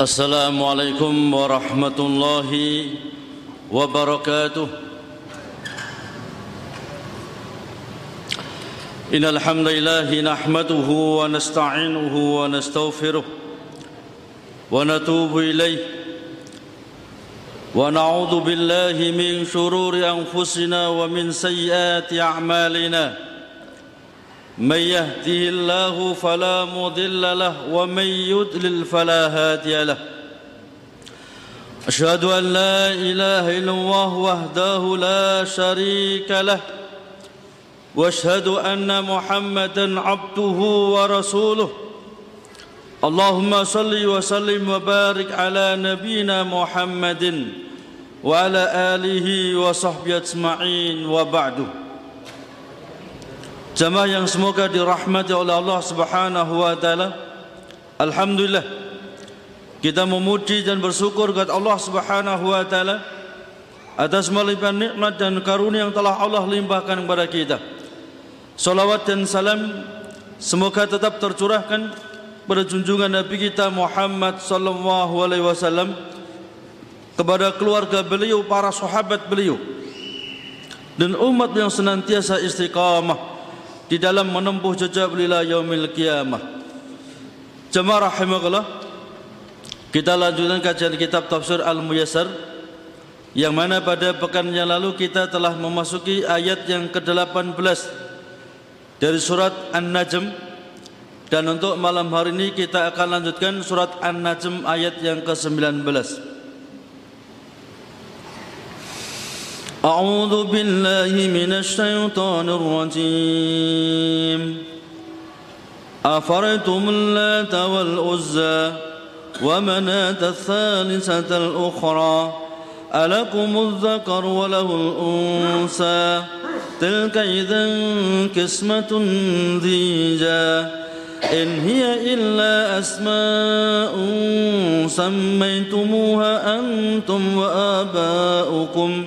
السلام عليكم ورحمة الله وبركاته. إن الحمد لله نحمده ونستعينه ونستغفره ونتوب إليه. ونعوذ بالله من شرور أنفسنا ومن سيئات أعمالنا. من يهده الله فلا مضل له ومن يضلل فلا هادي له. أشهد أن لا إله إلا الله وحده لا شريك له وأشهد أن محمدا عبده ورسوله. اللهم صل وسلم وبارك على نبينا محمد وعلى آله وصحبه أجمعين وبعد. Jamaah yang semoga dirahmati oleh Allah Subhanahu wa taala. Alhamdulillah. Kita memuji dan bersyukur kepada Allah Subhanahu wa taala atas melimpahkan nikmat dan karunia yang telah Allah limpahkan kepada kita. Salawat dan salam semoga tetap tercurahkan pada junjungan Nabi kita Muhammad sallallahu alaihi wasallam kepada keluarga beliau, para sahabat beliau dan umat yang senantiasa istiqamah di dalam menempuh jejak beliau yaumil qiyamah. Jemaah rahimakallah. Kita lanjutkan kajian kitab tafsir Al-Muyassar yang mana pada pekan yang lalu kita telah memasuki ayat yang ke-18 dari surat An-Najm dan untuk malam hari ini kita akan lanjutkan surat An-Najm ayat yang ke-19. أعوذ بالله من الشيطان الرجيم. أفرتم اللات والعزى ومناة الثالثة الأخرى؟ ألكم الذكر وله الأنثى. تلك إذا قسمة ضيجا إن هي إلا أسماء سميتموها أنتم وآباؤكم.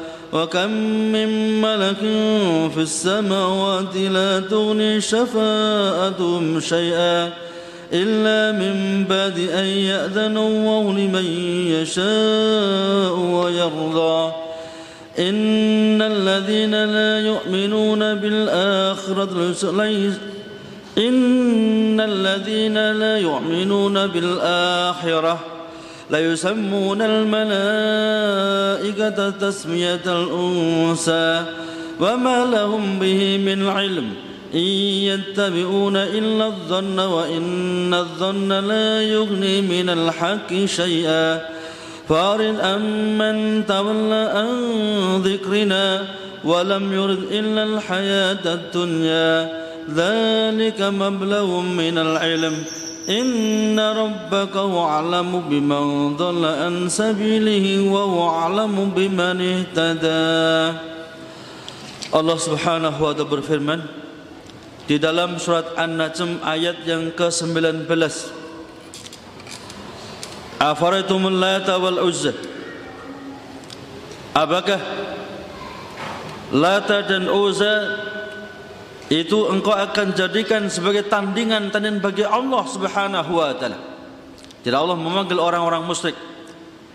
وكم من ملك في السماوات لا تغني شفاءتهم شيئا إلا من بعد أن يأذن الله لمن يشاء ويرضى. إن الذين لا يؤمنون بالآخرة ليس إن الذين لا يؤمنون بالآخرة ليسمون الملائكة تسمية الأنثى وما لهم به من علم. إن يتبعون إلا الظن وإن الظن لا يغني من الحق شيئا. فارد أمن تولى عن ذكرنا ولم يرد إلا الحياة الدنيا. ذلك مبلغ من العلم. إن ربك هو أعلم بمن ضل عن سبيله وهو أعلم بمن اهتدى Allah Subhanahu wa taala berfirman di dalam surat An-Najm ayat yang ke-19 Afaraitumul Lata wal Uzza Apakah Lata dan Uzza itu engkau akan jadikan sebagai tandingan-tandingan bagi Allah Subhanahu wa taala. Jadi Allah memanggil orang-orang musyrik.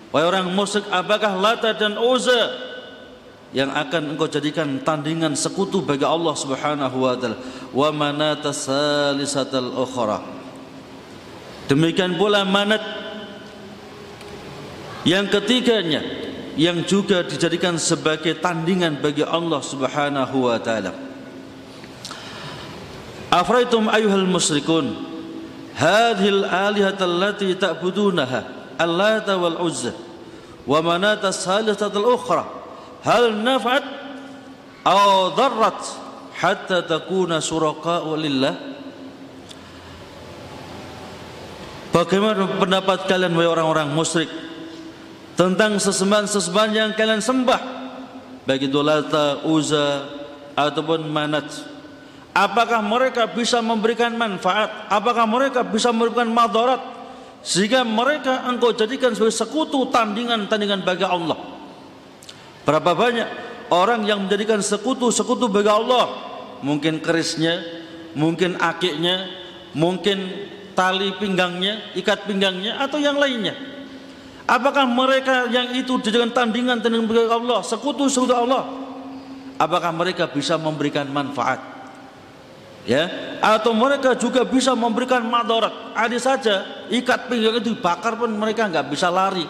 Wahai orang musyrik, apakah Lata dan Uzza yang akan engkau jadikan tandingan sekutu bagi Allah Subhanahu wa taala? Wa manata salisatal ukhra. Demikian pula manat yang ketiganya yang juga dijadikan sebagai tandingan bagi Allah Subhanahu wa taala. Afraitum ayuhal musyrikun Hadhil alihat allati ta'budunaha Allata wal uzza Wa manata salisat al-ukhra Hal naf'at Aw dharrat Hatta takuna suraka'u lillah Bagaimana pendapat kalian wahai orang-orang musyrik tentang sesembahan-sesembahan yang kalian sembah? Baik itu Lata, Uzza, ataupun manat apakah mereka bisa memberikan manfaat? Apakah mereka bisa memberikan madarat? Sehingga mereka engkau jadikan sebagai sekutu tandingan-tandingan bagi Allah. Berapa banyak orang yang menjadikan sekutu-sekutu bagi Allah? Mungkin kerisnya mungkin akiknya mungkin tali pinggangnya ikat pinggangnya atau yang lainnya. Apakah mereka yang itu dijadikan tandingan tandingan bagi Allah sekutu-sekutu Allah? Apakah mereka bisa memberikan manfaat ya? Atau mereka juga bisa memberikan madarat. Ada saja ikat pinggang itu dibakar pun mereka nggak bisa lari.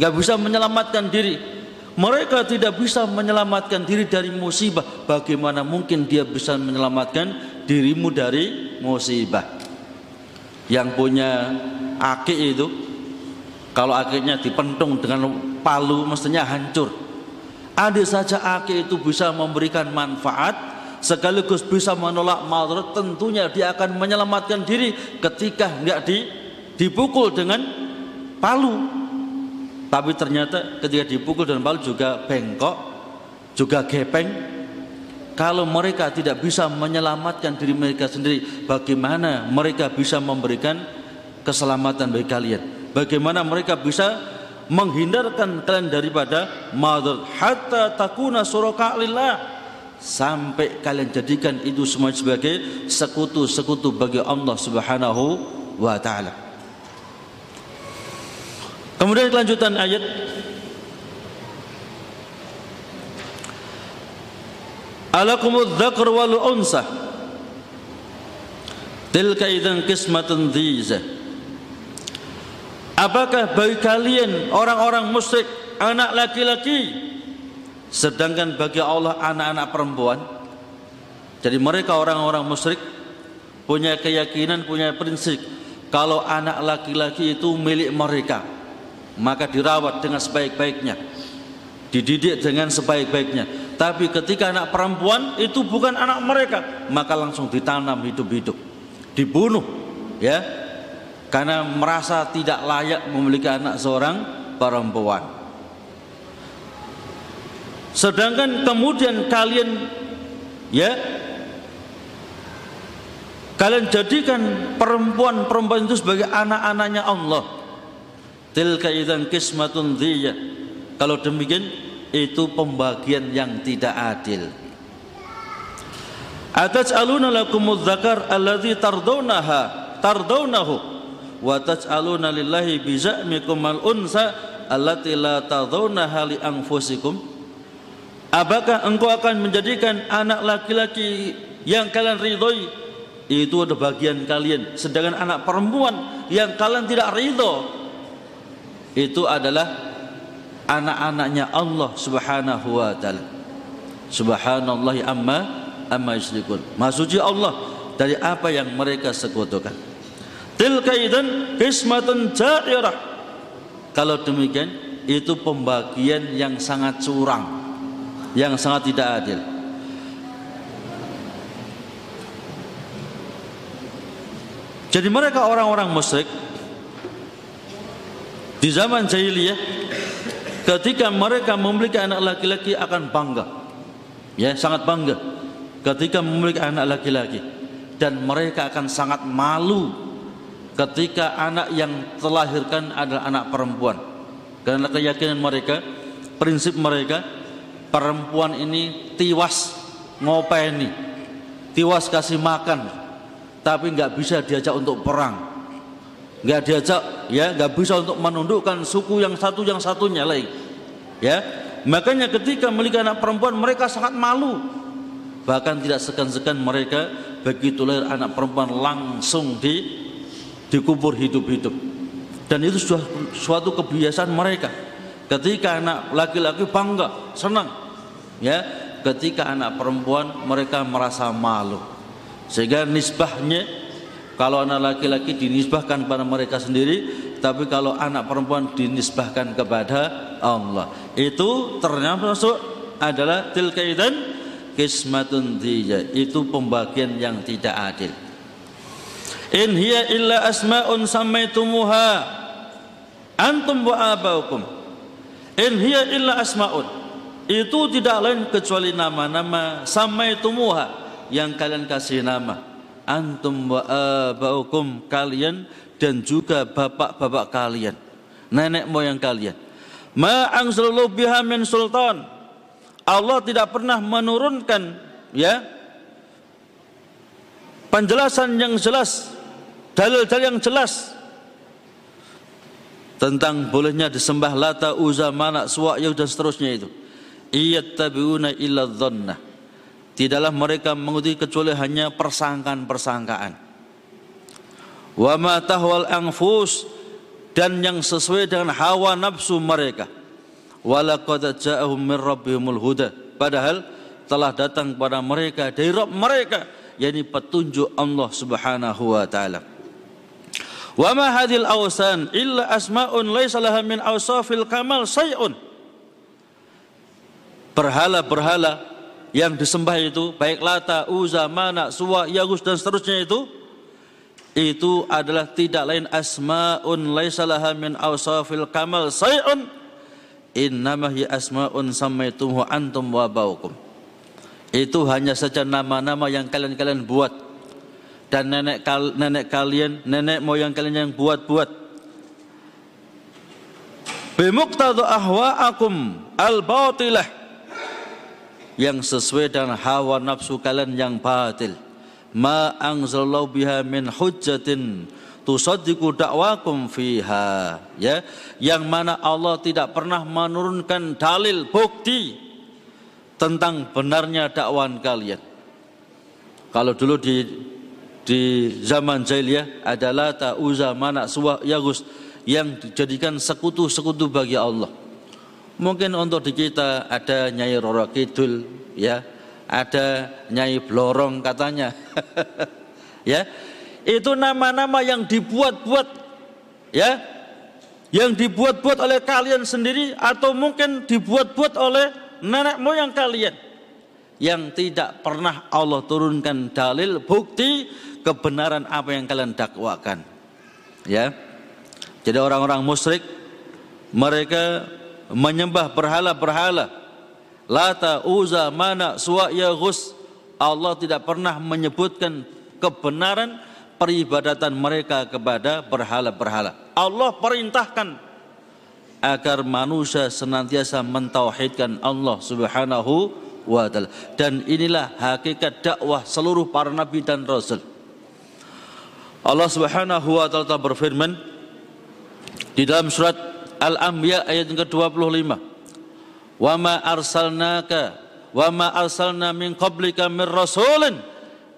Nggak bisa menyelamatkan diri. Mereka tidak bisa menyelamatkan diri dari musibah. Bagaimana mungkin dia bisa menyelamatkan dirimu dari musibah? Yang punya akik itu kalau akiknya dipentung dengan palu mestinya hancur. Ada saja akik itu bisa memberikan manfaat sekaligus bisa menolak madarat tentunya dia akan menyelamatkan diri ketika enggak di, dipukul dengan palu. Tapi ternyata ketika dipukul dengan palu juga bengkok juga gepeng. Kalau mereka tidak bisa menyelamatkan diri mereka sendiri bagaimana mereka bisa memberikan keselamatan bagi kalian? Bagaimana mereka bisa menghindarkan kalian daripada madarat hatta takuna suraka lillah sampai kalian jadikan itu semua sebagai sekutu-sekutu bagi Allah Subhanahu wa taala. Kemudian kelanjutan ayat. Alakumudz dzakar wal unsa. Tilka idzan qismatun dhiza Apakah bagi kalian orang-orang musyrik anak laki-laki Sedangkan bagi Allah anak-anak perempuan Jadi mereka orang-orang musyrik Punya keyakinan, punya prinsip Kalau anak laki-laki itu milik mereka Maka dirawat dengan sebaik-baiknya Dididik dengan sebaik-baiknya. Tapi ketika anak perempuan itu bukan anak mereka Maka langsung ditanam hidup-hidup Dibunuh ya. Karena merasa tidak layak memiliki anak seorang perempuan Sedangkan kemudian kalian ya kalian jadikan perempuan-perempuan itu sebagai anak-anaknya Allah. Tilka idzan qismatun dhiya. Kalau demikian itu pembagian yang tidak adil. Ataj'aluna lakumudz dzakar alladzi tardawnaha tardawnahu wa taj'aluna lillahi bizamikum al unsa allati la tardawnaha li anfusikum Apakah engkau akan menjadikan anak laki-laki yang kalian ridhoi itu ada bagian kalian sedangkan anak perempuan yang kalian tidak ridho itu adalah anak-anaknya Allah Subhanahu wa taala. Subhanallah amma amma yusyrikun. Maksudnya Allah dari apa yang mereka sekutukan. Tilka idan qismatun. Kalau demikian itu pembagian yang sangat curang yang sangat tidak adil. Jadi mereka orang-orang musyrik di zaman jahiliyah ketika mereka memiliki anak laki-laki akan bangga. Ya, sangat bangga ketika memiliki anak laki-laki dan mereka akan sangat malu ketika anak yang terlahirkan adalah anak perempuan. Karena keyakinan mereka, prinsip mereka perempuan ini tiwas ngopeni tiwas kasih makan tapi nggak bisa diajak untuk perang. Nggak diajak ya nggak bisa untuk menundukkan suku yang satu yang satunya lain ya. Makanya ketika memiliki anak perempuan mereka sangat malu. Bahkan tidak segan-segan mereka begitu lahir anak perempuan langsung di dikubur hidup-hidup. Dan itu sudah suatu kebiasaan mereka. Ketika anak laki-laki bangga senang ya ketika anak perempuan mereka merasa malu. Sehingga nisbahnya kalau anak laki-laki dinisbahkan pada mereka sendiri tapi kalau anak perempuan dinisbahkan kepada Allah. Itu termasuk adalah tilkaidan kismatun tiya itu pembagian yang tidak adil. In hiya illa asma'un samaitumuha antum wa abaukum. In hiya illa asma'un itu tidak lain kecuali nama-nama samaitumuha yang kalian kasih nama. Antum wa abaukum kalian dan juga bapak-bapak kalian. Nenek moyang kalian. Ma biha min sultan. Allah tidak pernah menurunkan ya penjelasan yang jelas dalil-dalil yang jelas tentang bolehnya disembah Lata, Uza, Manak, Suwa, dan seterusnya itu. Iyattabi'una illa dhannah. Tidaklah mereka mengikuti kecuali hanya persangkaan-persangkaan. Wa ma tahwal anfus dan yang sesuai dengan hawa nafsu mereka. Walaqad ja'ahum min rabbihimul huda. Padahal telah datang kepada mereka dari Rabb mereka yakni petunjuk Allah Subhanahu wa taala. Wa ma hadhil awsan illa asma'un laisa laha min awsafil kamal say'un. Berhala-berhala yang disembah itu baik Lata, Uza, Mana, Suwa, Yagus dan seterusnya itu itu adalah tidak lain asma'un laisa laha min awsafil kamal say'un innama hi asma'un samaitumuhu antum wa baukum. Itu hanya saja nama-nama yang kalian-kalian buat dan nenek kal nenek kalian, nenek moyang kalian yang buat-buat. Bimuqtadu ahwa'akum al-batilah yang sesuai dengan hawa nafsu kalian yang batil. Ma anzalallahu biha min hujjatin tusaddiqu da'wakum fiha ya yang mana Allah tidak pernah menurunkan dalil bukti tentang benarnya dakwaan kalian kalau dulu di di zaman jahiliyah adalah ta'uza mana suwa yagus yang dijadikan sekutu-sekutu bagi Allah. Mungkin untuk di kita ada Nyai Roro Kidul ya, ada Nyai Blorong katanya. ya. Itu nama-nama yang dibuat-buat ya. Yang dibuat-buat oleh kalian sendiri atau mungkin dibuat-buat oleh nenek moyang kalian yang tidak pernah Allah turunkan dalil bukti kebenaran apa yang kalian dakwakan. Ya. Jadi orang-orang musyrik mereka menyembah berhala-berhala. Lata, Uza, Mana, Suwa, Yaghus. Allah tidak pernah menyebutkan kebenaran peribadatan mereka kepada berhala-berhala. Allah perintahkan agar manusia senantiasa mentauhidkan Allah Subhanahu wa taala. Dan inilah hakikat dakwah seluruh para nabi dan rasul. Allah Subhanahu wa taala berfirman di dalam surat Al-Anbiya ayat yang ke-25. Wa ma arsalnaka wa ma arsalna min qablika min rasulin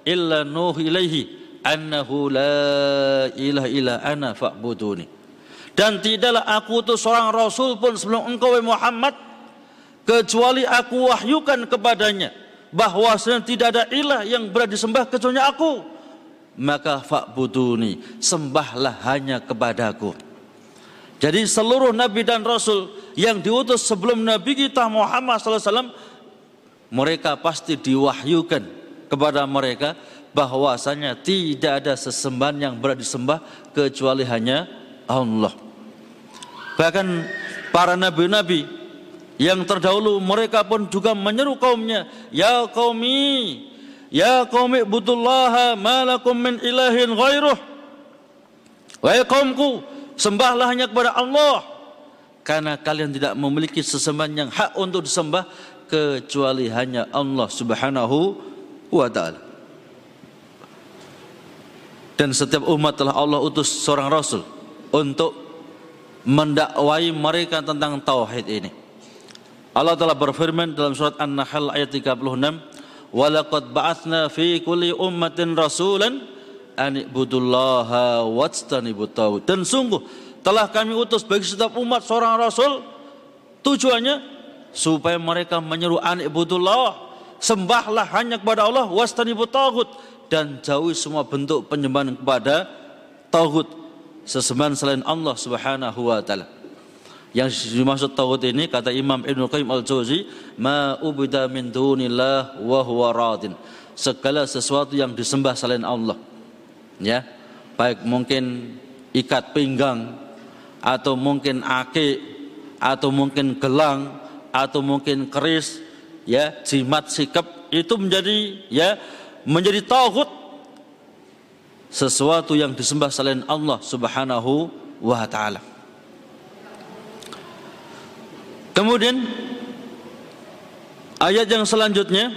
illa nuh ilaihi annahu la ilaha illa ana fa'buduni. Dan tidaklah aku itu seorang rasul pun sebelum engkau Muhammad kecuali aku wahyukan kepadanya bahwasanya tidak ada ilah yang berada disembah kecuali aku maka fa'buduni sembahlah hanya kepadaku jadi seluruh nabi dan rasul yang diutus sebelum nabi kita Muhammad SAW mereka pasti diwahyukan kepada mereka bahwasanya tidak ada sesembahan yang berada disembah kecuali hanya Allah bahkan para nabi-nabi yang terdahulu mereka pun juga menyeru kaumnya ya qaumi Ya qaum ibudullaha malakum min ilahin ghairuh. Wahai kaumku, sembahlah hanya kepada Allah. Karena kalian tidak memiliki sesembahan yang hak untuk disembah kecuali hanya Allah Subhanahu wa taala. Dan setiap umat telah Allah utus seorang rasul untuk mendakwai mereka tentang tauhid ini. Allah telah berfirman dalam surat An-Nahl ayat 36 walaqad ba'athna fi kulli ummatin rasulan an ibudullaha wajtanibut tawud dan sungguh telah kami utus bagi setiap umat seorang rasul. Tujuannya supaya mereka menyeru an ibudullah sembahlah hanya kepada Allah wastanibut tauhid. Dan jauhi semua bentuk penyembahan kepada tauhid. Sesembahan selain Allah Subhanahu wa taala. Yang dimaksud tauhid ini kata Imam Ibn Qayyim Al-Jauzi, ma ubida min dunillah wa huwa radin. Segala sesuatu yang disembah selain Allah. Ya. Baik mungkin ikat pinggang atau mungkin akik atau mungkin gelang atau mungkin keris ya jimat sikap itu menjadi ya menjadi tauhid sesuatu yang disembah selain Allah Subhanahu wa taala. Kemudian ayat yang selanjutnya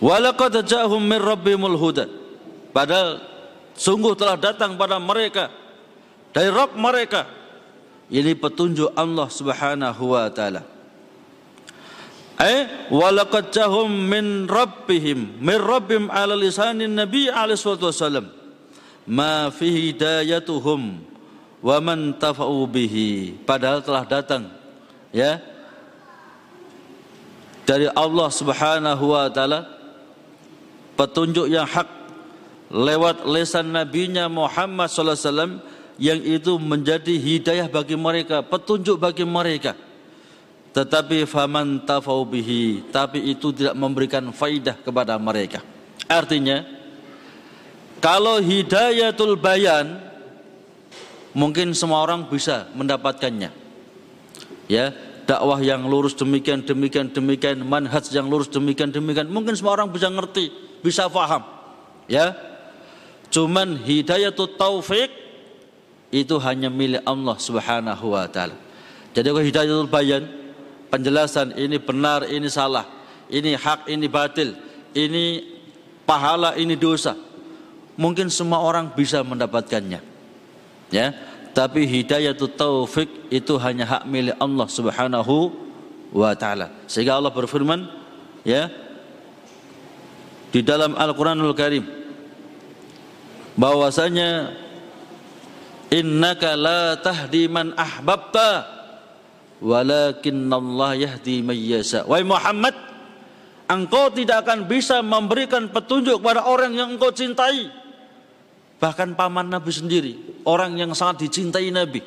Walaqad ja'ahum min rabbimul huda. Padahal sungguh telah datang pada mereka dari Rabb mereka ini petunjuk Allah Subhanahu wa taala. Eh walaqad ja'ahum min rabbihim min rabbim ala lisanin nabi alaihi wasallam ma fi hidayatuhum wa man tafa'u bihi. Padahal telah datang ya dari Allah Subhanahu wa taala petunjuk yang hak lewat lesan nabinya Muhammad sallallahu alaihi wasallam yang itu menjadi hidayah bagi mereka, petunjuk bagi mereka. Tetapi faman tafau bihi, tapi itu tidak memberikan faidah kepada mereka. Artinya, kalau hidayatul bayan mungkin semua orang bisa mendapatkannya. Ya, dakwah yang lurus demikian demikian demikian, manhaj yang lurus demikian demikian, mungkin semua orang bisa ngerti bisa faham. Ya. Cuman hidayatut taufik itu hanya milik Allah Subhanahu wa taala. Jadi kalau hidayatul bayan, penjelasan ini benar, ini salah, ini hak, ini batil, ini pahala, ini dosa. Mungkin semua orang bisa mendapatkannya. Ya, tapi hidayatut taufik itu hanya hak milik Allah Subhanahu wa taala. Sehingga Allah berfirman, ya, di dalam Al-Qur'anul Karim bahwasanya innaka la tahdi man ahbabta walakinnallaha yahdi man yasha. Wahai Muhammad, engkau tidak akan bisa memberikan petunjuk kepada orang yang engkau cintai. Bahkan paman Nabi sendiri, orang yang sangat dicintai Nabi.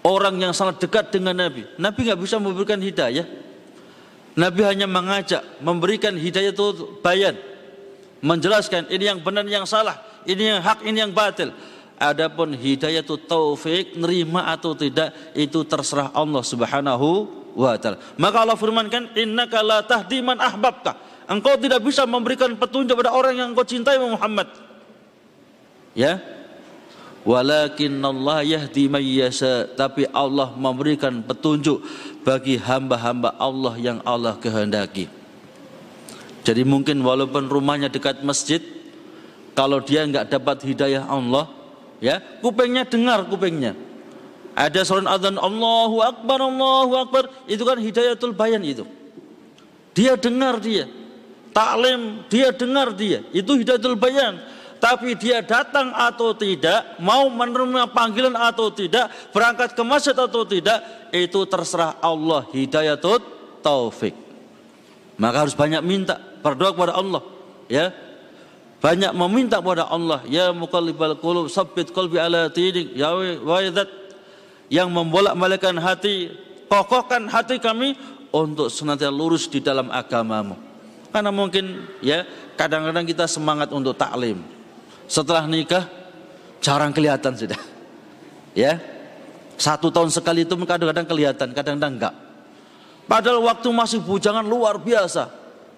Orang yang sangat dekat dengan Nabi. Nabi nggak bisa memberikan hidayah Nabi hanya mengajak, memberikan hidayah itu bayan, menjelaskan ini yang benar, yang salah, ini yang hak, ini yang batil. Adapun hidayah itu taufik, nerima atau tidak itu terserah Allah Subhanahu wa taala. Maka Allah firmankan, "Innaka la tahdi man ahbabta." Engkau tidak bisa memberikan petunjuk pada orang yang engkau cintai Muhammad. Ya, Walakin Allah yahdi man yasha. Tapi Allah memberikan petunjuk bagi hamba-hamba Allah yang Allah kehendaki. Jadi mungkin walaupun rumahnya dekat masjid, kalau dia nggak dapat hidayah Allah, ya kupingnya dengar kupingnya. Ada suara adzan Allahu Akbar, Allahu Akbar, itu kan hidayatul bayan itu. Dia dengar dia, taklim dia dengar dia, itu hidayatul bayan tapi dia datang atau tidak, mau menerima panggilan atau tidak, berangkat ke masjid atau tidak, itu terserah Allah hidayatut taufik. Maka harus banyak minta, berdoa kepada Allah, ya. Banyak meminta kepada Allah, ya muqallibal qulub, sabbit qalbi ala tidik, ya waidat yang membolak-balikkan hati, kokohkan hati kami untuk senantiasa lurus di dalam agamamu. Karena mungkin ya kadang-kadang kita semangat untuk taklim, setelah nikah jarang kelihatan sudah. Ya. Satu tahun sekali itu kadang-kadang kelihatan, kadang-kadang enggak. Padahal waktu masih bujangan luar biasa.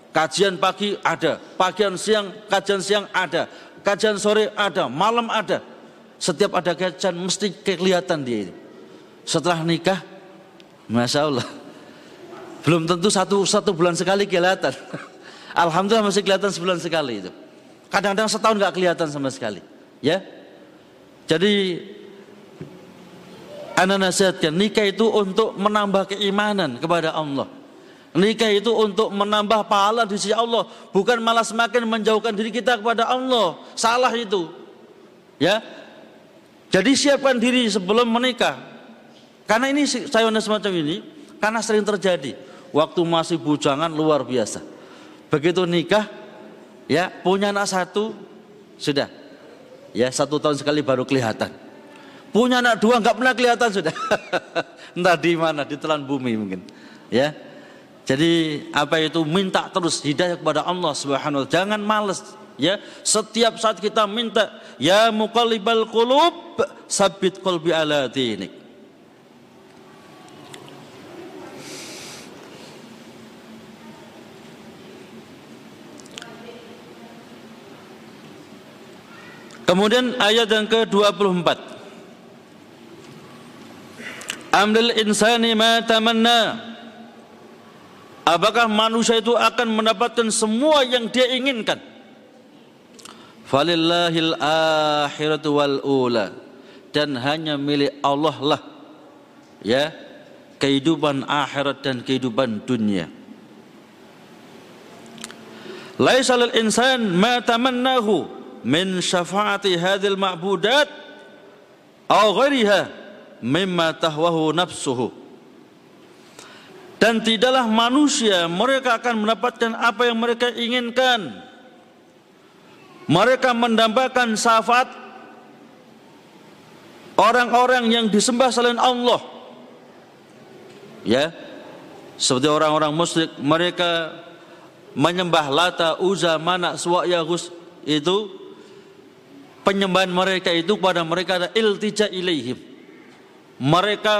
Kajian pagi ada, pagian siang, kajian siang ada, kajian sore ada, malam ada. Setiap ada kajian mesti kelihatan dia itu. Setelah nikah, masya Allah, belum tentu satu satu bulan sekali kelihatan. Alhamdulillah masih kelihatan sebulan sekali itu. Kadang-kadang setahun nggak kelihatan sama sekali. Ya. Jadi Anda nasihatkan nikah itu untuk menambah keimanan kepada Allah. Nikah itu untuk menambah pahala di sisi Allah, bukan malah semakin menjauhkan diri kita kepada Allah. Salah itu. Ya. Jadi siapkan diri sebelum menikah. Karena ini saya semacam ini karena sering terjadi. Waktu masih bujangan luar biasa. Begitu nikah Ya, punya anak satu sudah. Ya, satu tahun sekali baru kelihatan. Punya anak dua nggak pernah kelihatan sudah. Entah di mana, di telan bumi mungkin. Ya. Jadi apa itu minta terus hidayah kepada Allah Subhanahu Jangan males. Ya, setiap saat kita minta, ya muqallibal qulub, sabit qalbi ala dinik. Kemudian ayat yang ke-24. Amlil insani ma tamanna. Apakah manusia itu akan mendapatkan semua yang dia inginkan? Falillahil akhiratu wal ula. Dan hanya milik Allah lah. Ya, kehidupan akhirat dan kehidupan dunia. Laisa lil insan ma tamannahu min syafaati hadhil ma'budat aw ghairiha mimma tahwahu nafsuhu. Dan tidaklah manusia mereka akan mendapatkan apa yang mereka inginkan. Mereka mendambakan syafaat orang-orang yang disembah selain Allah. Ya seperti orang-orang musyrik mereka menyembah Lata, Uza, Manak, Suwa, Yagus itu penyembahan mereka itu kepada mereka ada iltija ilaihim. Mereka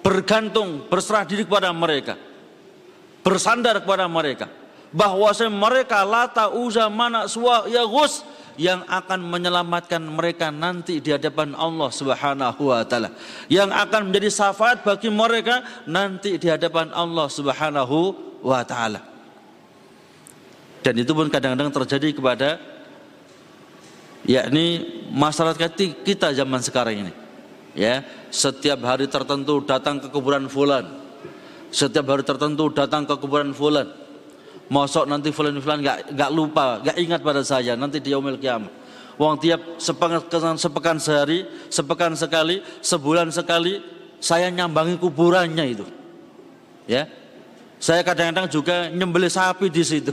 bergantung, berserah diri kepada mereka. Bersandar kepada mereka. Bahwasanya mereka lata uza mana suwa yagus yang akan menyelamatkan mereka nanti di hadapan Allah Subhanahu wa taala. Yang akan menjadi syafaat bagi mereka nanti di hadapan Allah Subhanahu wa taala. Dan itu pun kadang-kadang terjadi kepada yakni masyarakat kita zaman sekarang ini ya setiap hari tertentu datang ke kuburan fulan setiap hari tertentu datang ke kuburan fulan Mosok nanti fulan fulan gak, gak lupa, gak ingat pada saya nanti di yaumil kiamat. Wong tiap sepekan, sepekan sehari, sepekan sekali, sebulan sekali saya nyambangi kuburannya itu. Ya. Saya kadang-kadang juga nyembelih sapi di situ.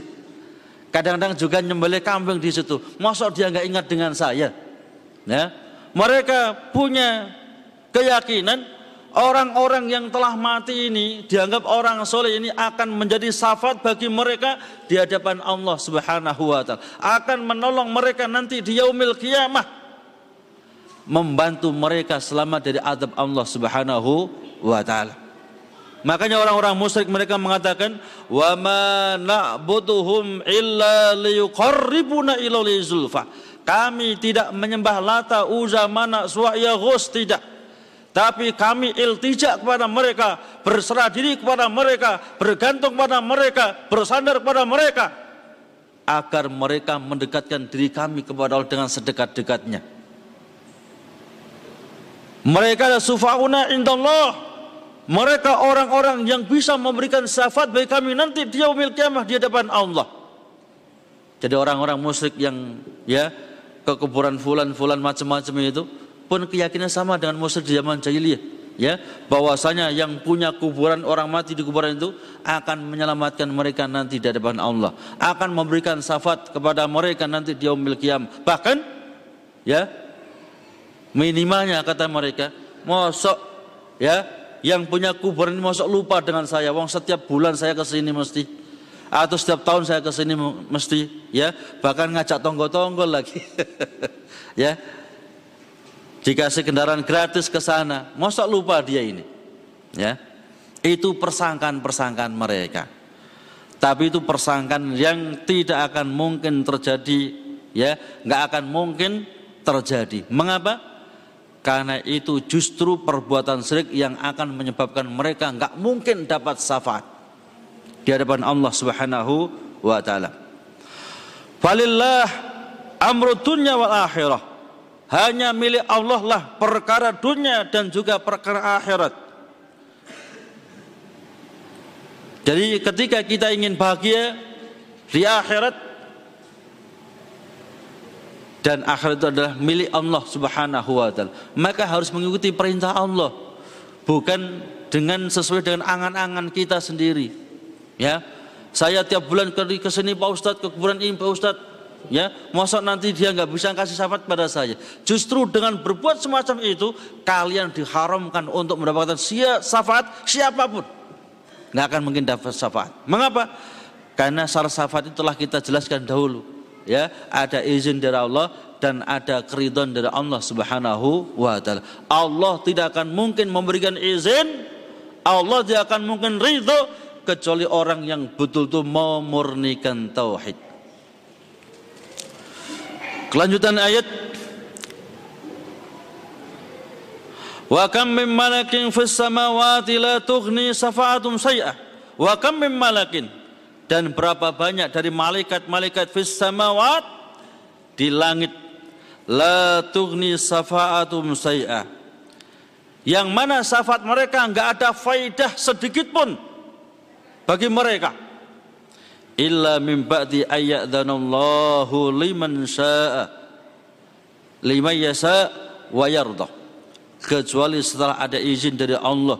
Kadang-kadang juga nyembelih kambing di situ. Masuk dia nggak ingat dengan saya. Ya. Mereka punya keyakinan orang-orang yang telah mati ini dianggap orang soleh ini akan menjadi syafaat bagi mereka di hadapan Allah Subhanahu wa taala. Akan menolong mereka nanti di yaumil kiamah. Membantu mereka selamat dari adab Allah Subhanahu wa taala. Makanya orang-orang musyrik mereka mengatakan wa ma na'buduhum illa liyuqarribuna ila zulfa. Kami tidak menyembah Lata, Uza, Mana, Suwaya, Ghus tidak. Tapi kami iltija kepada mereka, berserah diri kepada mereka, bergantung kepada mereka, bersandar kepada mereka agar mereka mendekatkan diri kami kepada Allah dengan sedekat-dekatnya. Mereka adalah sufauna indallah mereka orang-orang yang bisa memberikan syafaat bagi kami nanti di yaumil kiamah di hadapan Allah. Jadi orang-orang musyrik yang ya ke kuburan fulan-fulan macam-macam itu pun keyakinan sama dengan musyrik di zaman jahiliyah ya. Bahwasanya yang punya kuburan orang mati di kuburan itu akan menyelamatkan mereka nanti di hadapan Allah. Akan memberikan syafaat kepada mereka nanti di yaumil qiyam bahkan ya minimalnya kata mereka mosok ya yang punya kuburan ini masuk lupa dengan saya. Wong setiap bulan saya ke sini mesti. Atau setiap tahun saya ke sini mesti ya. Bahkan ngajak tonggo-tonggo lagi. Ya. Dikasih kendaraan gratis ke sana. Masa lupa dia ini. Ya. Itu persangkaan-persangkaan mereka. Tapi itu persangkaan yang tidak akan mungkin terjadi ya. Nggak akan mungkin terjadi. Mengapa karena itu justru perbuatan syirik yang akan menyebabkan mereka nggak mungkin dapat syafaat di hadapan Allah Subhanahu wa taala. Falillah amru wal akhirah. Hanya milik Allah lah perkara dunia dan juga perkara akhirat. Jadi ketika kita ingin bahagia di akhirat dan akhirat itu adalah milik Allah Subhanahu wa taala. Maka harus mengikuti perintah Allah bukan dengan sesuai dengan angan-angan kita sendiri. Ya. Saya tiap bulan ke ke sini Pak Ustadz, ke kuburan ini Pak Ustadz. Ya, masa nanti dia nggak bisa kasih syafaat pada saya. Justru dengan berbuat semacam itu, kalian diharamkan untuk mendapatkan syafaat siapa pun. Nggak akan mungkin dapat syafaat. Mengapa? Karena syarat syafaat itu telah kita jelaskan dahulu ya ada izin dari Allah dan ada keridhaan dari Allah Subhanahu wa taala. Allah tidak akan mungkin memberikan izin, Allah tidak akan mungkin ridho kecuali orang yang betul-betul memurnikan tauhid. Kelanjutan ayat Wa kam min malakin fis samawati la tughni safa'atum syai'ah. Wa kam min malakin dan berapa banyak dari malaikat-malaikat fis samawat di langit la tughni safa'atum syai'ah. Yang mana syafaat mereka enggak ada faidah sedikit pun bagi mereka. Illa min ba'di ayyadhanallahu liman sya'a liman yasa wa yardah kecuali setelah ada izin dari Allah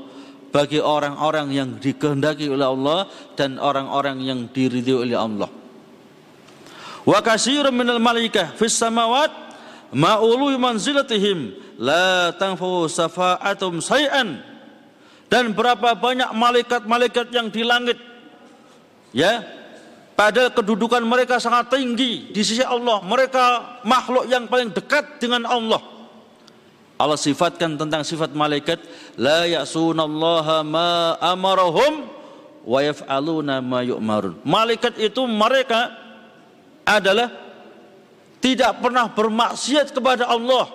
bagi orang-orang yang dikehendaki oleh Allah dan orang-orang yang diridhoi oleh Allah. Wa katsirun minal malaikah fis samawat ma'ulu manzilatihim la tanfu safa'atum say'an. Dan berapa banyak malaikat-malaikat yang di langit ya pada kedudukan mereka sangat tinggi di sisi Allah. Mereka makhluk yang paling dekat dengan Allah. Allah sifatkan tentang sifat malaikat la ya'sunallaha ma amarahum wa yaf'aluna ma yu'marun. Malaikat itu mereka adalah tidak pernah bermaksiat kepada Allah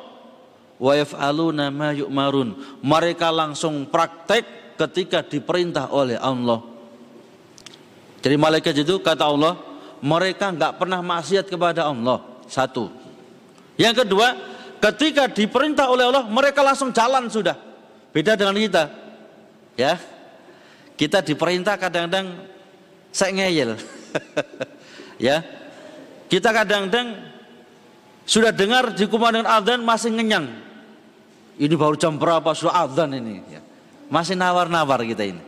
wa yaf'aluna ma yu'marun. Mereka langsung praktek ketika diperintah oleh Allah. Jadi malaikat itu kata Allah, mereka enggak pernah maksiat kepada Allah. Satu. Yang kedua, Ketika diperintah oleh Allah, mereka langsung jalan sudah. Beda dengan kita. Ya. Kita diperintah kadang-kadang saya ngeyel. ya. Kita kadang-kadang sudah dengar di dengan adzan masih ngenyang. Ini baru jam berapa sudah adzan ini. Ya. Masih nawar-nawar kita ini.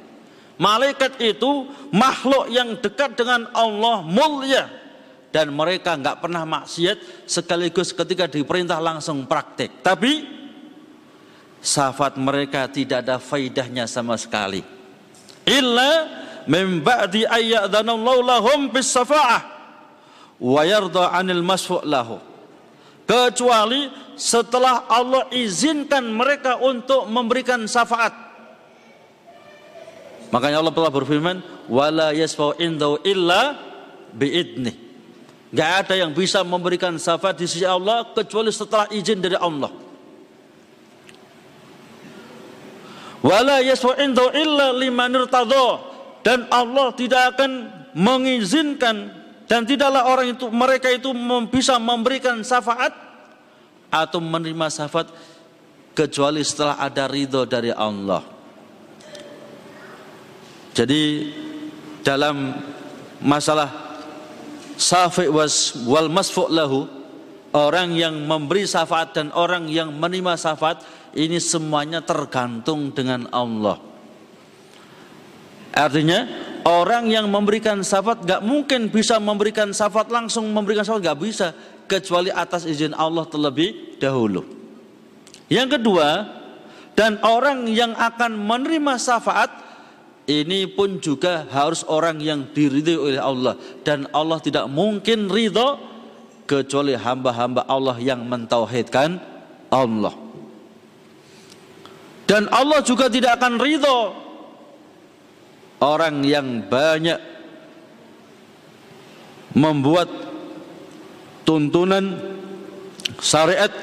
Malaikat itu makhluk yang dekat dengan Allah mulia dan mereka nggak pernah maksiat sekaligus ketika diperintah langsung praktek. Tapi safat mereka tidak ada faidahnya sama sekali. Illa min ba'di ayyadhanallahu lahum bis safa'ah wa yarda 'anil masfu' lahu. Kecuali setelah Allah izinkan mereka untuk memberikan syafaat. Makanya Allah telah berfirman, "Wala yasfa'u indahu illa bi'idnih." Gak ada yang bisa memberikan syafaat di sisi Allah kecuali setelah izin dari Allah. Wala yaswa'indu illa dan Allah tidak akan mengizinkan dan tidaklah orang itu mereka itu bisa memberikan syafaat atau menerima syafaat kecuali setelah ada ridho dari Allah. Jadi dalam masalah safi was wal masfu lahu. Orang yang memberi syafaat dan orang yang menerima syafaat ini semuanya tergantung dengan Allah. Artinya orang yang memberikan syafaat gak mungkin bisa memberikan syafaat langsung memberikan syafaat gak bisa kecuali atas izin Allah terlebih dahulu. Yang kedua dan orang yang akan menerima syafaat ini pun juga harus orang yang diridhoi oleh Allah dan Allah tidak mungkin ridho kecuali hamba-hamba Allah yang mentauhidkan Allah. Dan Allah juga tidak akan ridho orang yang banyak membuat tuntunan syariat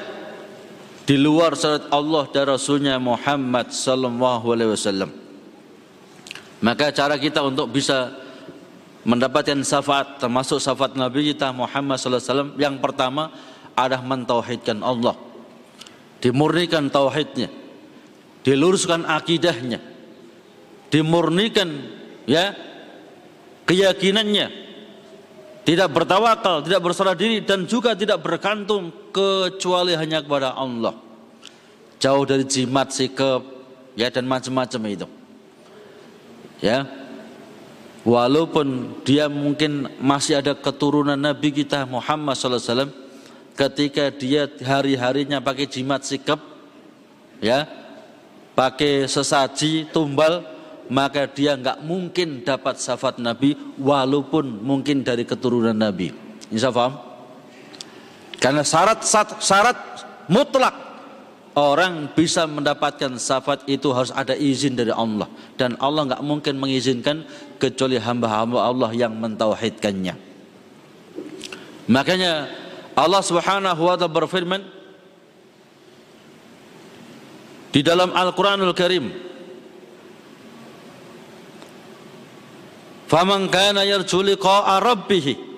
di luar syariat Allah dan Rasulnya Muhammad sallallahu alaihi wasallam. Maka cara kita untuk bisa mendapatkan syafaat termasuk syafaat Nabi kita Muhammad sallallahu alaihi wasallam yang pertama adalah mentauhidkan Allah. Dimurnikan tauhidnya. Diluruskan akidahnya. Dimurnikan ya keyakinannya. Tidak bertawakal, tidak berserah diri dan juga tidak bergantung kecuali hanya kepada Allah. Jauh dari jimat, sikap, ya dan macam-macam itu ya. Walaupun dia mungkin masih ada keturunan Nabi kita Muhammad SAW ketika dia hari-harinya pakai jimat sikap ya pakai sesaji tumbal maka dia nggak mungkin dapat syafaat Nabi walaupun mungkin dari keturunan Nabi. Insya paham Karena syarat syarat mutlak orang bisa mendapatkan syafaat itu harus ada izin dari Allah dan Allah nggak mungkin mengizinkan kecuali hamba-hamba Allah yang mentauhidkannya. Makanya Allah Subhanahu wa taala berfirman di dalam Al-Qur'anul Karim Faman kana yarju liqa'a rabbih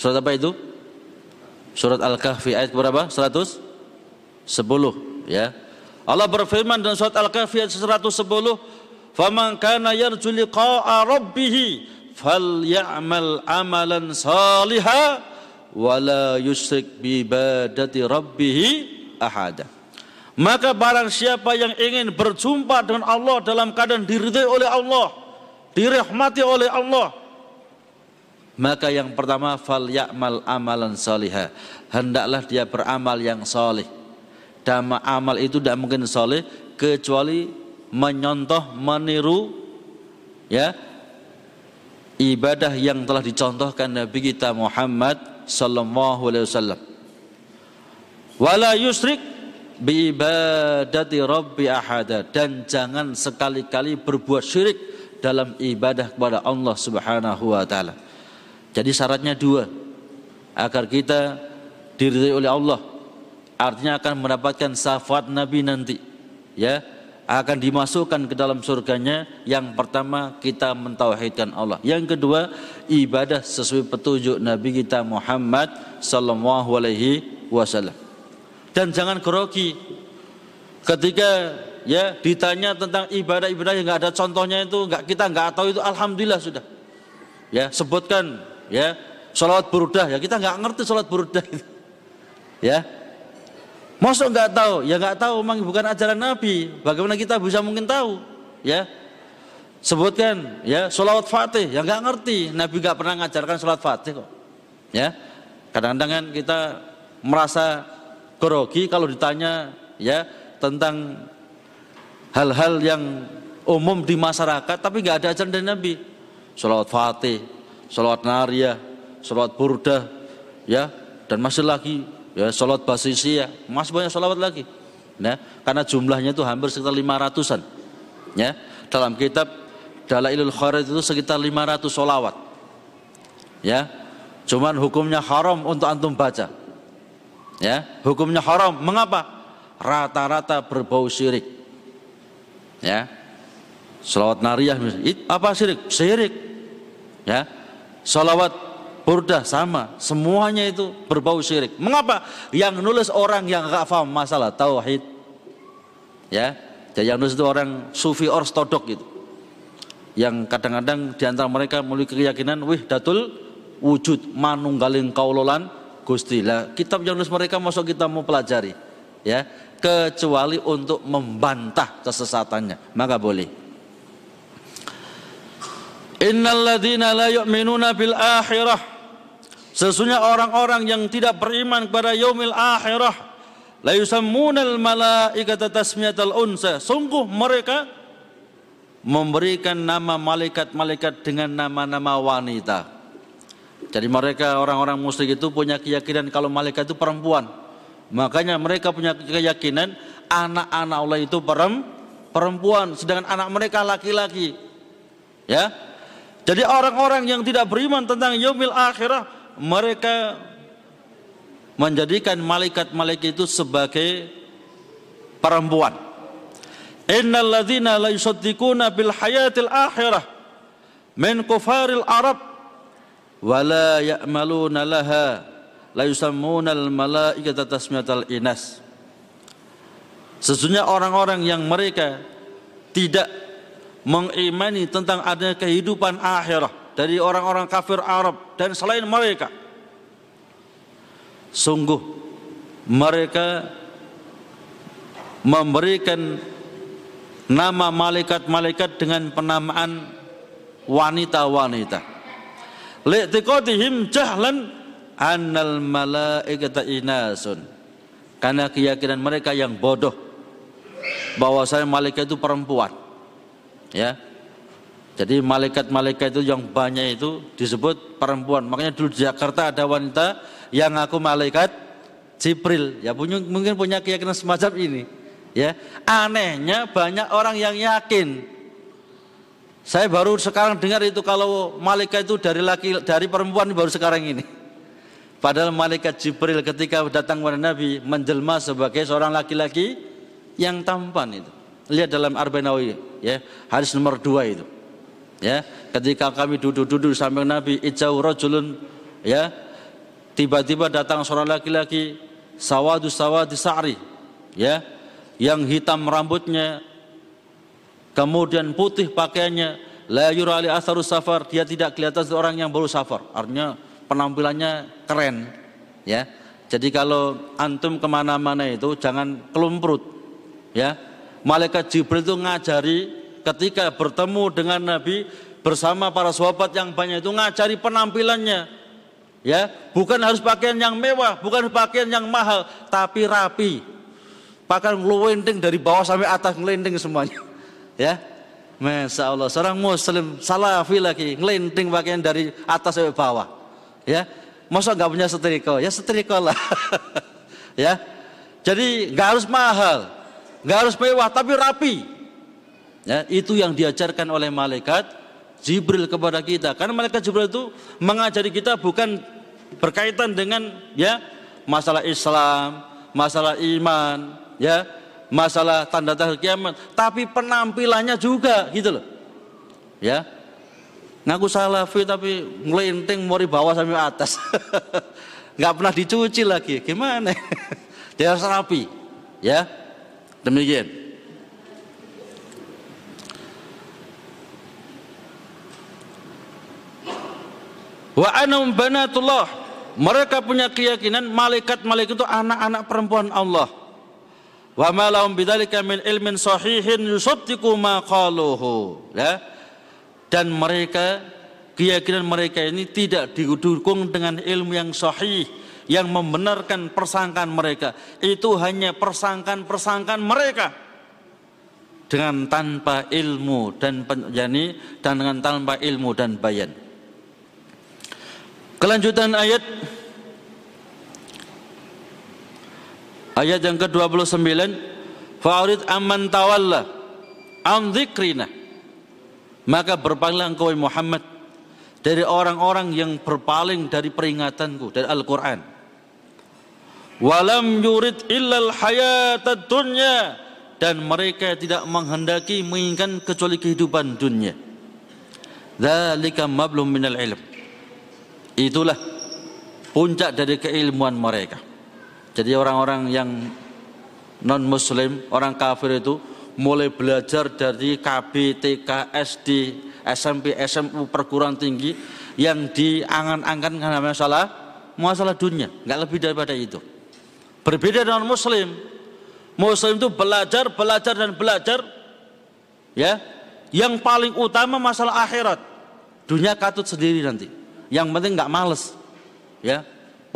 Surat apa itu? Surat Al-Kahfi ayat berapa? 110 ya. Allah berfirman dalam surat Al-Kahfi ayat 110, "Faman kana yarju liqa'a rabbih falyamal amalan saliha wa la yusyrik bi ibadati rabbih ahada." Maka barang siapa yang ingin berjumpa dengan Allah dalam keadaan diridhai oleh Allah, dirahmati oleh Allah, maka yang pertama fal ya'mal amalan salihah. Hendaklah dia beramal yang salih dama amal itu tidak mungkin soleh kecuali menyontoh meniru ya ibadah yang telah dicontohkan Nabi kita Muhammad sallallahu alaihi wasallam. Wala yusrik bi ibadati rabbi ahada. Dan jangan sekali-kali berbuat syirik dalam ibadah kepada Allah Subhanahu wa taala. Jadi syaratnya dua. Agar kita diridhai oleh Allah artinya akan mendapatkan syafaat Nabi nanti ya. Akan dimasukkan ke dalam surganya. Yang pertama kita mentauhidkan Allah. Yang kedua ibadah sesuai petunjuk Nabi kita Muhammad sallallahu alaihi wasallam. Dan jangan grogi ketika ya ditanya tentang ibadah-ibadah yang nggak ada contohnya itu nggak kita nggak tahu itu alhamdulillah sudah. Ya sebutkan ya salawat burdah. Ya kita nggak ngerti salawat burdah ya Masuk nggak tahu? Ya nggak tahu, memang bukan ajaran Nabi. Bagaimana kita bisa mungkin tahu? Ya, sebutkan ya solawat fatih. Ya nggak ngerti. Nabi nggak pernah ngajarkan solawat fatih kok. Ya, kadang-kadang kan kita merasa grogi kalau ditanya ya tentang hal-hal yang umum di masyarakat, tapi nggak ada ajaran dari Nabi. Solawat fatih, solawat nariyah, solawat burdah, ya, dan masih lagi ya sholat basisia masih banyak sholawat lagi. Ya karena jumlahnya itu hampir sekitar 500an ya dalam kitab Dalailul Khairat itu sekitar 500 sholawat. Ya cuman hukumnya haram untuk antum baca. Ya hukumnya haram. Mengapa? Rata-rata berbau syirik. Ya sholawat nariyah apa syirik? Syirik. Ya sholawat Burdah sama, semuanya itu berbau syirik. Mengapa? Yang nulis orang yang gak paham masalah tauhid. Ya, jadi yang nulis itu orang sufi ortodok gitu. Yang kadang-kadang di antara mereka memiliki keyakinan, wih datul wujud manunggaling kaulolan Gusti. Lah, kitab yang nulis mereka masuk kita mau pelajari. Ya, kecuali untuk membantah kesesatannya, maka boleh. Innal ladzina la yu'minuna bil akhirah Sesungguhnya orang-orang yang tidak beriman kepada yaumil akhirah la yusammunal malaikata tasmiyatal unsa. Sungguh mereka memberikan nama malaikat-malaikat dengan nama-nama wanita. Jadi mereka orang-orang musyrik itu punya keyakinan kalau malaikat itu perempuan. Makanya mereka punya keyakinan anak-anak Allah itu perempuan sedangkan anak mereka laki-laki. Ya. Jadi orang-orang yang tidak beriman tentang yaumil akhirah mereka menjadikan malaikat-malaikat itu sebagai perempuan. Innal la yusaddiquna bil hayatil akhirah min kufaril Arab wa ya'maluna laha la yusammuna al malaikata tasmiyatal inas. Sesungguhnya orang-orang yang mereka tidak mengimani tentang adanya kehidupan akhirat dari orang-orang kafir Arab dan selain mereka. Sungguh mereka memberikan nama malaikat-malaikat dengan penamaan wanita-wanita. Li'tiqadihim jahlan annal malaikata inasun. Karena keyakinan mereka yang bodoh bahwa saya malaikat itu perempuan. Ya, jadi malaikat-malaikat itu yang banyak itu disebut perempuan. Makanya dulu di Jakarta ada wanita yang ngaku malaikat Jibril. Ya punya, mungkin punya keyakinan semacam ini ya. Anehnya banyak orang yang yakin. Saya baru sekarang dengar itu kalau malaikat itu dari laki dari perempuan baru sekarang ini. Padahal malaikat Jibril ketika datang kepada Nabi menjelma sebagai seorang laki-laki yang tampan itu. Lihat dalam Arbanawi ya. Hadis nomor dua itu ya ketika kami duduk-duduk samping Nabi ijau rajulun ya tiba-tiba datang seorang laki-laki sawadu sawadi sa'ri ya yang hitam rambutnya kemudian putih pakaiannya la yura ali atharu safar dia tidak kelihatan orang yang baru safar. Artinya penampilannya keren ya. Jadi kalau antum ke mana-mana itu jangan kelumprut ya. Malaikat Jibril itu ngajari ketika bertemu dengan Nabi bersama para sahabat yang banyak itu ngajari penampilannya ya bukan harus pakaian yang mewah bukan pakaian yang mahal tapi rapi Bahkan ngelending dari bawah sampai atas ngelending semuanya. Ya. Masya Allah, seorang muslim salafi lagi ngelending pakaian dari atas sampai bawah. Ya. Masa nggak punya setrika? Ya setrika lah. ya. Jadi nggak harus mahal, nggak harus mewah, tapi rapi. Ya, itu yang diajarkan oleh malaikat Jibril kepada kita. Karena malaikat Jibril itu mengajari kita bukan berkaitan dengan ya masalah Islam, masalah iman, ya masalah tanda-tanda kiamat, tapi penampilannya juga gitu loh. Ya. Ngaku salafi tapi ngelinting mau bawah sampai atas. nggak pernah dicuci lagi. Gimana? Dia rapi. Ya. Demikian. Wa anum banatullah. Mereka punya keyakinan malaikat-malaikat itu anak-anak perempuan Allah. Wa ma lahum bidzalika min ilmin sahihin yusaddiqu ma qaluhu. Ya. Dan mereka keyakinan mereka ini tidak didukung dengan ilmu yang sahih yang membenarkan persangkaan mereka. Itu hanya persangkaan-persangkaan mereka. Dengan tanpa ilmu dan penjani dan dengan tanpa ilmu dan bayan kelanjutan ayat. Ayat yang ke-29 Fa'arid amman tawalla an dzikrina maka berpalinglah engkau Muhammad dari orang-orang yang berpaling dari peringatanku dari Al-Qur'an. Walam yurid illal hayatad dunya. Dan mereka tidak menghendaki menginginkan kecuali kehidupan dunia. Dzalika mablum minal ilm itulah puncak dari keilmuan mereka jadi orang-orang yang non muslim, orang kafir itu mulai belajar dari KB, TK, SD, SMP, SMU, perguruan tinggi yang diangan-angan karena masalah masalah dunia, nggak lebih daripada itu. Berbeda dengan muslim. Muslim itu belajar, belajar dan belajar ya. Yang paling utama masalah akhirat. Dunia katut sendiri nanti. Yang penting nggak males. Ya,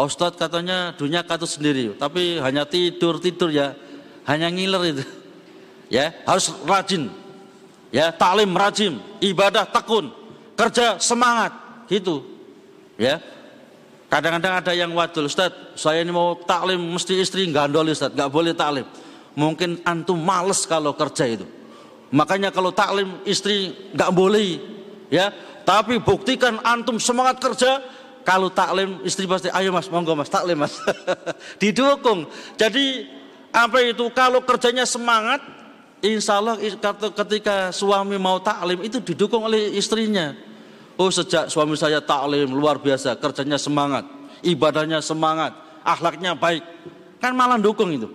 Pak Ustadz katanya dunia katut sendiri, tapi hanya tidur-tidur ya, hanya ngiler itu. Ya, harus rajin. Ya, taklim rajin, ibadah tekun, kerja semangat, gitu. Ya. Kadang-kadang ada yang wadul, Ustaz, saya ini mau taklim mesti istri gandol Ustaz, nggak boleh taklim. Mungkin antum males kalau kerja itu. Makanya kalau taklim istri nggak boleh, ya. Tapi buktikan antum semangat kerja, kalau taklim istri pasti ayo mas monggo mas taklim mas. Didukung. Jadi apa itu? Kalau kerjanya semangat insya Allah ketika suami mau taklim itu didukung oleh istrinya. Oh sejak suami saya taklim luar biasa kerjanya semangat ibadahnya semangat akhlaknya baik. Kan malah dukung itu.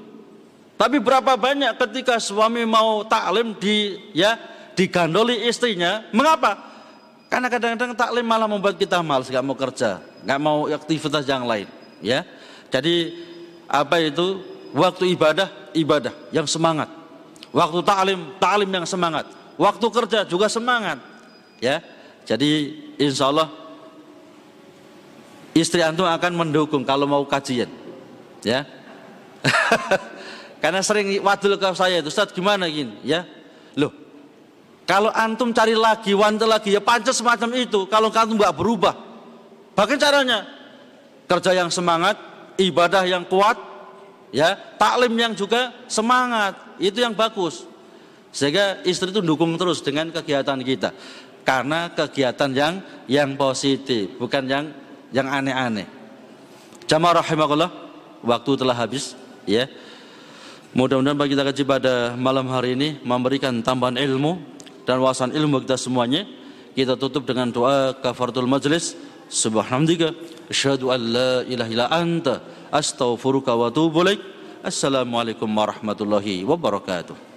Tapi berapa banyak ketika suami mau taklim di ya digandoli istrinya mengapa karena kadang-kadang taklim malah membuat kita malas, nggak mau kerja, nggak mau aktivitas yang lain. Ya, jadi apa itu waktu ibadah ibadah yang semangat, waktu taklim taklim yang semangat, waktu kerja juga semangat. Ya, jadi insya Allah istri antum akan mendukung kalau mau kajian. Ya, karena sering wadul ke saya itu, Ustaz gimana gini? Ya, loh kalau antum cari lagi, wanita lagi, ya pancet semacam itu. Kalau antum nggak berubah, bagaimana caranya? Kerja yang semangat, ibadah yang kuat, ya taklim yang juga semangat. Itu yang bagus. Sehingga istri itu dukung terus dengan kegiatan kita. Karena kegiatan yang yang positif bukan yang yang aneh-aneh. Jamaah rahimakallah waktu telah habis ya. Mudah-mudahan bagi kita kaji pada malam hari ini memberikan tambahan ilmu dan wawasan ilmu kita semuanya kita tutup dengan doa kafaratul majlis. Subhanallah. Asyhadu an la ilaha illa anta astaghfiruka wa atubu ilaik. Assalamualaikum warahmatullahi wabarakatuh